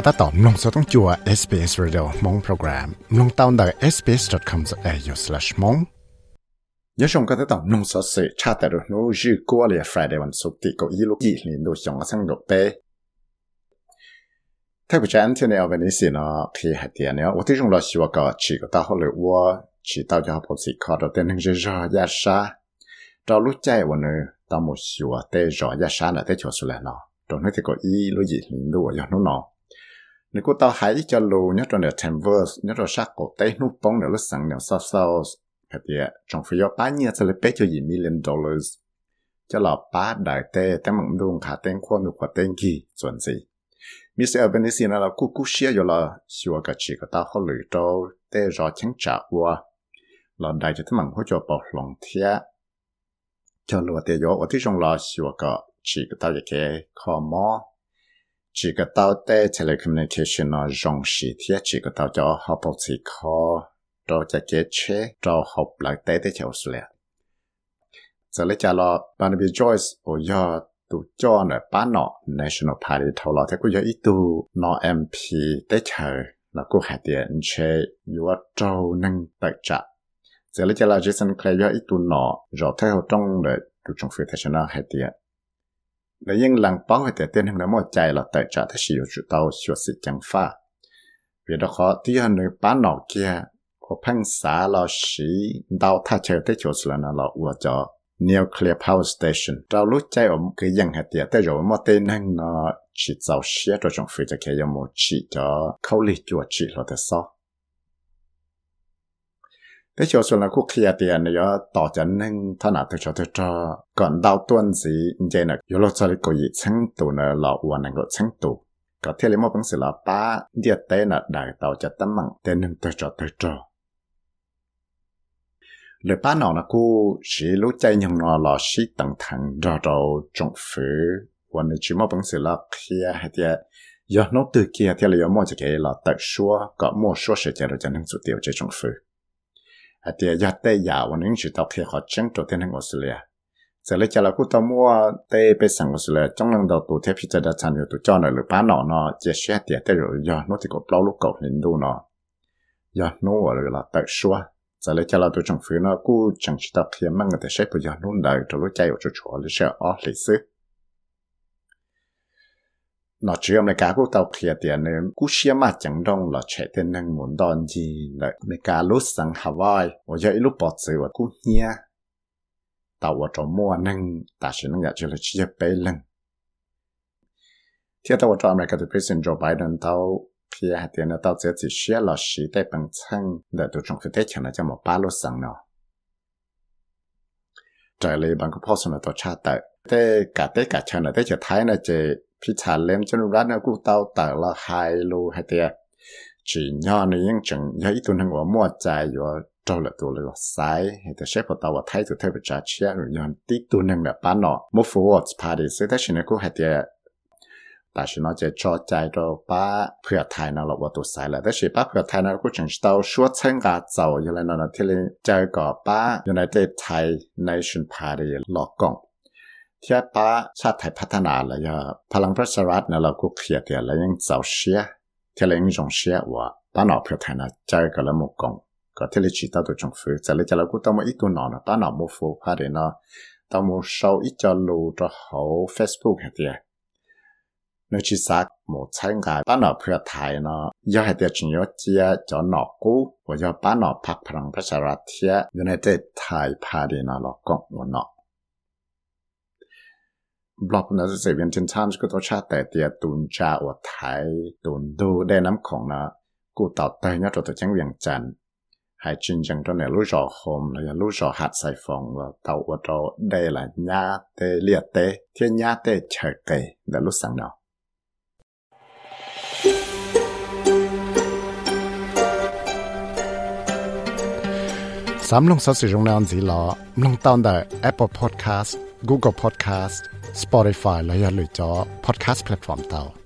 ก็ตัดต่อมลงสต้องจัว SBS Radio มงโปรแกรมลงตาวน์ได้ sbs.com.au/mong ยชงก็ตัดต่อมลงสเสชาติรุ่นรู้ชื่อกัวเลีย Friday วันศุกร์ที่ก็อีลูกยี่ลินดูชงก็สังดกเป้ถ้าผู้ชายที่ในเอาไปนี้สินะที่หัดเดียเนี่ยวันที่ชงเราชิวก็ชีก็ตาเขาเลยว่าชีตาจะหอบสิคอร์เต้นทั้งเจ้ายาชาเรารู้ใจวันนี้ตามหมดชิวเต้รอยาชาเนี่ยเต้ชัวสุดแล้วเนาะตรงนี้ที่ก็อีลูกยี่ลินดูอย่างนู้นเนาะ nếu cô tao hãy cho lù nhớ trong được Tempers nhớ cho sắc cổ tế nút bóng nửa lúc sẵn nửa sao sao hạt địa trong phía bá nhiêu sẽ lấy bé cho gì? Million dollars. Cho là bá đại tế tế mộng đông khả tên khoa nụ khoa tên kỳ chuẩn gì? Mr. Albanese là cú cú xia rồi là xua cả chỉ có tao khó lựa cho tế rõ chẳng trả qua là đại cho tế thằng hỗ trợ bọc lòng thiệt cho lùa tê gió trong là xua cả chỉ cái tao dạy cái khó mò chỉ có tao tế telecommunication nó rộng xì thì chỉ có tao cho học bộ sĩ khó cho cho chế chế cho học lại tế tê chịu sửa giờ lấy cho lo Barnaby Joyce ở giờ tụ cho nó bán nó National Party thầu lo thế cũng giờ ít tụ nó MP tế chờ là cũng hạt tiền chế yếu trâu năng tài trả giờ lấy cho là Jason Clay giờ ít tụ nó rồi theo trong để tụ trong phía thế cho nó hạt tiền 那英人帮会点点他们莫在了，代价他是有知道学习讲法，别的话，第二呢把脑筋我碰啥了时，到他就得就是了那老我叫 nuclear power station，到 lúc chạy ông cứ yên hạt tiền, tới rồi mất tên năng nó chỉ giàu xe rồi trong phía cho kia chỉ cho khâu lý chùa chỉ là thế sao? Thế cho số là quốc kia tiền này tỏ chân nên thân là thực cho thực cho còn đau tuân gì như này yếu lo cho cái gì chẳng tụ nữa là hoàn năng có chẳng tụ có thể là một bằng sự là ba, địa tế là đại tàu cho tấm mạng tên nên thực cho thực cho lời ba nào là cô chỉ lúc chạy nhưng nó là chỉ tầng thẳng rõ rõ trong phủ và nếu chỉ một bằng sự là kia hay thế giờ nó từ kia, thì là yếu một cái là tự xua, có một số sự chạy rồi cho nên sự tiêu cho trong phủ à thì giờ tây giờวันนี้chỉ tao khi họ chân cho tên hàng Australia giờ lấy cho là cô tao mua tây bên sang Australia trong lần đầu tụ thế phía trên đã thành nhiều tụ cho nó được bán nó nó chỉ sẽ tiền tây rồi giờ nó thì có bao lúc cầu lên đủ nó giờ nó rồi là tự xóa giờ lấy cho là tụ trong phía nó cô chẳng chỉ tao khi mang người ta sẽ bây giờ nó đợi cho lúc chạy ở chỗ chỗ lấy sẽ ở lịch sử nó chỉ là cả của tàu kia tiền nên cú xe mà chẳng đông là chạy tên năng muốn đòn gì. Là mấy cả lúc sang Hawaii. Và giờ lúc bỏ sự và cú nhia. Tàu ở trong mua năng ta sẽ năng chỉ là chia bê lưng thì tàu trong America thì President Joe Biden, tàu kia hạt tiền tàu sẽ chỉ xe là xí tay bằng chân để tụi chúng phải thấy chẳng là cho một ba lúc sang nào. Trở lại bằng cái person là tàu cha tới thế cả thế cả chân là thế trở thái là chơi พิชาเล่มจนรัฐนะกูเตาต่ละไฮลูให้เตียจีนย่อในยังจังยาอีตัวนึงว่ามั่วใจอยู่เจ้าละตัวเลยว่าไซให้แต่เชฟตัวว่าไทยตัวเทพจ่าเชียหรือยอนตีตัวนึงแบบป้านอมุฟวอร์ดพาดิซึ่งถ้าฉันกูให้เตียแต่ฉันจะชอใจเราป้าเพื่อไทยนะเราว่าตัวไซแล้วแต่ฉันป้าเพื่อไทยนะกูจังเตาชัวเชิงกาเจ้าอยู่แล้วนะที่เลยเจอกับป้า United Thai Nation Party หลอกกง ที่ป้าชาติไทยพัฒนาเลยพลังประชารัฐเนี่ยเราก็เคลียร์เดียแล้วยังเจ้าเชียที่เรายังจงเชียว่าป้าหนอเพื่อไทยนะใจก็แล้วมุกงก็ที่เราชีตาตัวจงฟื้นจะเลยจะเราก็ต้องมาอีตัวหนอนะป้าหนอมุฟูพาเดนะต้องมาโชว์อีจะรู้จะเขาเฟซบุ๊กเดียในชีสักหมดใช้งานป้าหนอเพื่อไทยเนาะย่อดเดียจริงยอเจียจอหนอกู้ว่าจะป้าหนอพักพลังประชารัฐเทียยู่ในเด็ดไทยพาเดนะเราก็วันเนาะ blog นะจะเป็นเทินทามก็ต้องชาแต่เตียตุนจาอวดไทยตุนดูได้น้ำของนะกูต่อเตยเนี่ยตัวตัวจังเวียงจันให้จริงจังตัวเนี่ยรู้จอโฮมแล้วยังรู้จอหัดใส่ฟองว่าเตาอว่าเราได้ละญาเตเลียเตเทียญาเตเฉยเตเดี๋ยวรู้สังเนาะสามลงสัสิรงนานสีหลอลงตอนได้ Apple Podcast Google Podcast Spotify และอย่าลืมจอ Podcast Platform เตา